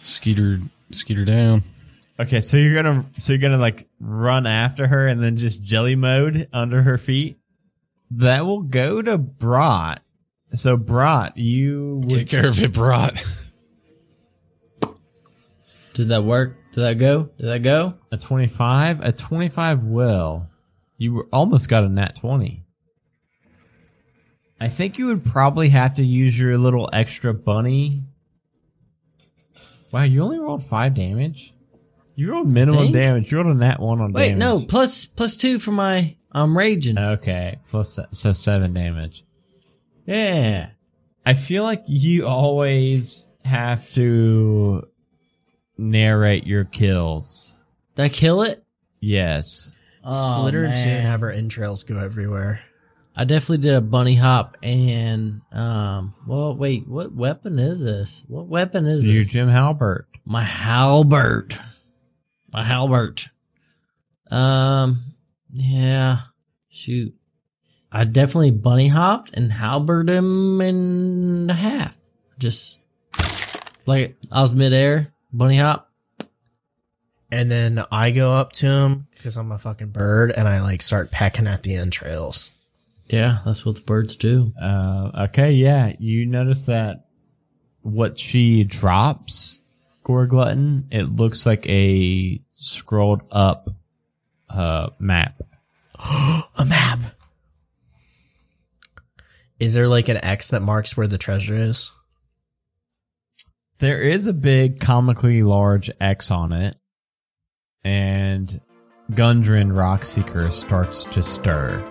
skeet her, skeet her down. Okay, so you're gonna so you're gonna like run after her and then just jelly mode under her feet. That will go to Brat. So Brat, you would Take care of it, Brat. Did that work? Did that go? Did that go? a 25. A 25 will. You were- almost got a nat 20. I think you would probably have to use your little extra bunny. Wow, you only rolled five damage. You rolled minimum Think? damage. You rolled a nat one on Wait, damage. no, plus plus two for my I'm raging. Okay, plus so seven damage. yeah. I feel like you always have to narrate your kills. Did I kill it? Yes. Split her in two Oh, man. and have her entrails go everywhere. I definitely did a bunny hop and um well wait, what weapon is this? What weapon is You this? Jim Halpert. My Halberd. My Halberd. Um yeah. Shoot. I definitely bunny hopped and halberd him in half. Just like I was midair, bunny hop. And then I go up to him because I'm a fucking bird and I like start pecking at the entrails. Yeah, that's what the birds do. Uh, okay, yeah. You notice that what she drops, Gorglutton, it looks like a scrolled up uh, map. A map. Is there like an X that marks where the treasure is? There is a big comically large X on it, and Gundren Rockseeker starts to stir.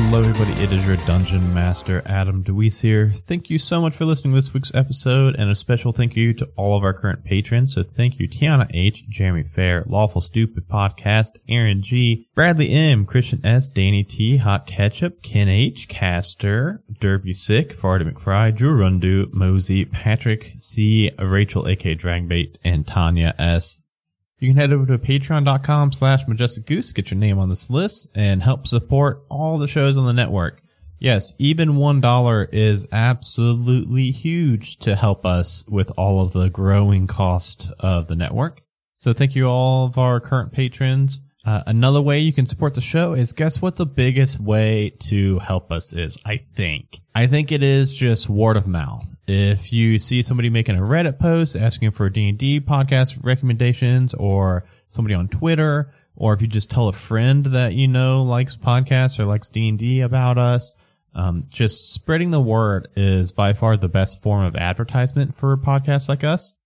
Hello, everybody. It is your Dungeon Master, Adam DeWeese here. Thank you so much for listening to this week's episode, and a special thank you to all of our current patrons. So thank you, Tiana H., Jeremy Fair, Lawful Stupid Podcast, Aaron G., Bradley M., Christian S., Danny T., Hot Ketchup, Ken H., Caster, Derby Sick, Farty McFry, Drew Rundu, Mosey, Patrick C., Rachel, aka Dragonbait, and Tanya S. You can head over to patreon.com slash majestic goose, get your name on this list, and help support all the shows on the network. Yes, even $1 is absolutely huge to help us with all of the growing cost of the network. So thank you all of our current patrons. Uh, another way you can support the show is guess what the biggest way to help us is, I think. I think it is just word of mouth. If you see somebody making a Reddit post asking for D&D podcast recommendations or somebody on Twitter, or if you just tell a friend that you know likes podcasts or likes D&D about us, um, just spreading the word is by far the best form of advertisement for podcasts like us.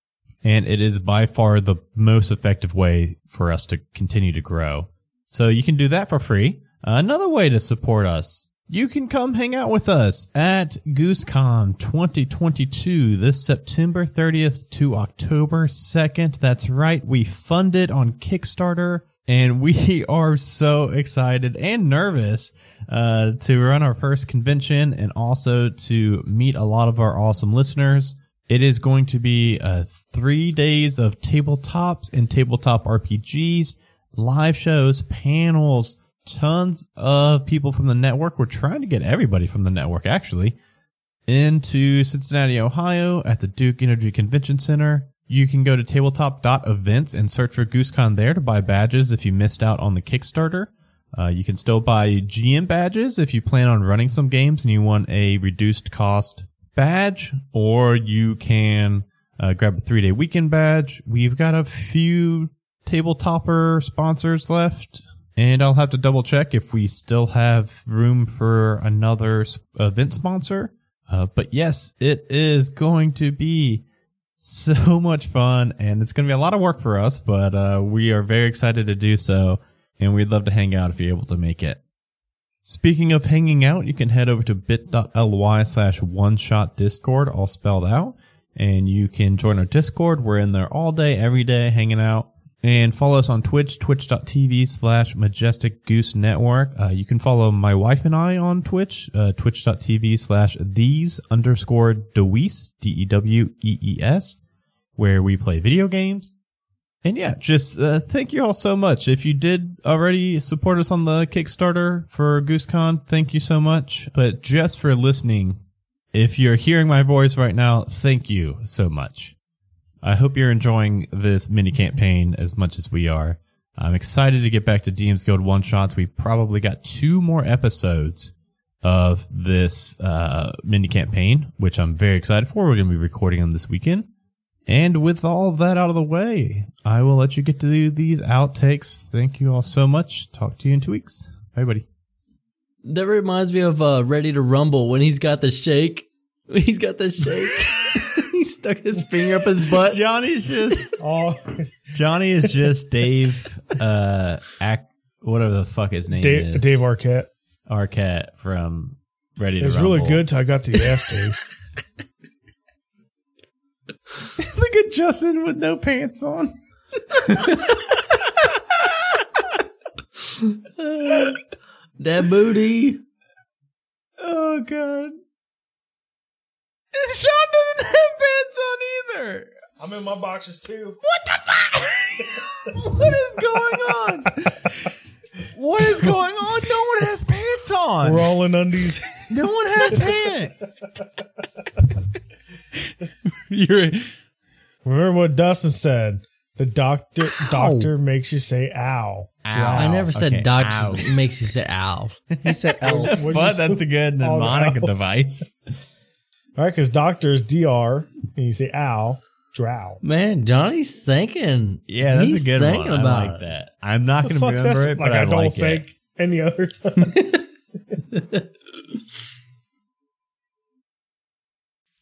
And it is by far the most effective way for us to continue to grow. So you can do that for free. Another way to support us, you can come hang out with us at GooseCon 2022 this September 30th to October 2nd. That's right. We fund it on Kickstarter and we are so excited and nervous uh, to run our first convention and also to meet a lot of our awesome listeners. It is going to be uh, three days of tabletops and tabletop RPGs, live shows, panels, tons of people from the network. We're trying to get everybody from the network actually into Cincinnati, Ohio at the Duke Energy Convention Center. You can go to tabletop.events and search for GooseCon there to buy badges if you missed out on the Kickstarter. Uh, you can still buy GM badges if you plan on running some games and you want a reduced cost badge, or you can uh, grab a three day weekend badge. We've got a few tabletopper sponsors left, and I'll have to double check if we still have room for another event sponsor. Uh, but yes, it is going to be so much fun and it's going to be a lot of work for us, but uh, we are very excited to do so and we'd love to hang out if you're able to make it. Speaking of hanging out, you can head over to bit.ly slash one shot discord, all spelled out, and you can join our discord. We're in there all day, every day, hanging out. And follow us on Twitch, twitch.tv slash majestic goose network. Uh, you can follow my wife and I on Twitch, uh, twitch.tv slash these underscore Deweese, D-E-W-E-E-S, where we play video games. And yeah, just uh, thank you all so much. If you did already support us on the Kickstarter for GooseCon, thank you so much. But just for listening, if you're hearing my voice right now, thank you so much. I hope you're enjoying this mini campaign as much as we are. I'm excited to get back to DM's Guild one shots. We've probably got two more episodes of this uh, mini campaign, which I'm very excited for. We're going to be recording them this weekend. And with all that out of the way, I will let you get to do these outtakes. Thank you all so much. Talk to you in two weeks. Bye, buddy. That reminds me of uh, Ready to Rumble when he's got the shake. He's got the shake. he stuck his finger up his butt. Johnny's just Oh, Johnny is just Dave. Uh, act whatever the fuck his name Dave, is. Dave Arquette. Arquette from Ready It to was Rumble. really good till I got the ass taste. Look at Justin with no pants on. That booty. Oh god. Sean doesn't have pants on either. I'm in my boxes too. What the fuck? what is going on? what is going on? No one has pants on. We're all in undies. no one has pants. You're Remember what Dustin said? The doctor doctor makes you say ow. I never said Okay, doctor ow. makes you say ow. He said elf. What'd you But that's a good mnemonic ow. device. All right, because doctor is dr, and you say ow, drow. Man, Johnny's thinking. Yeah, that's He's a good thinking one. I about like it. that. I'm not going to fuck's remember that? it, Like but I, I don't like think it. any other time.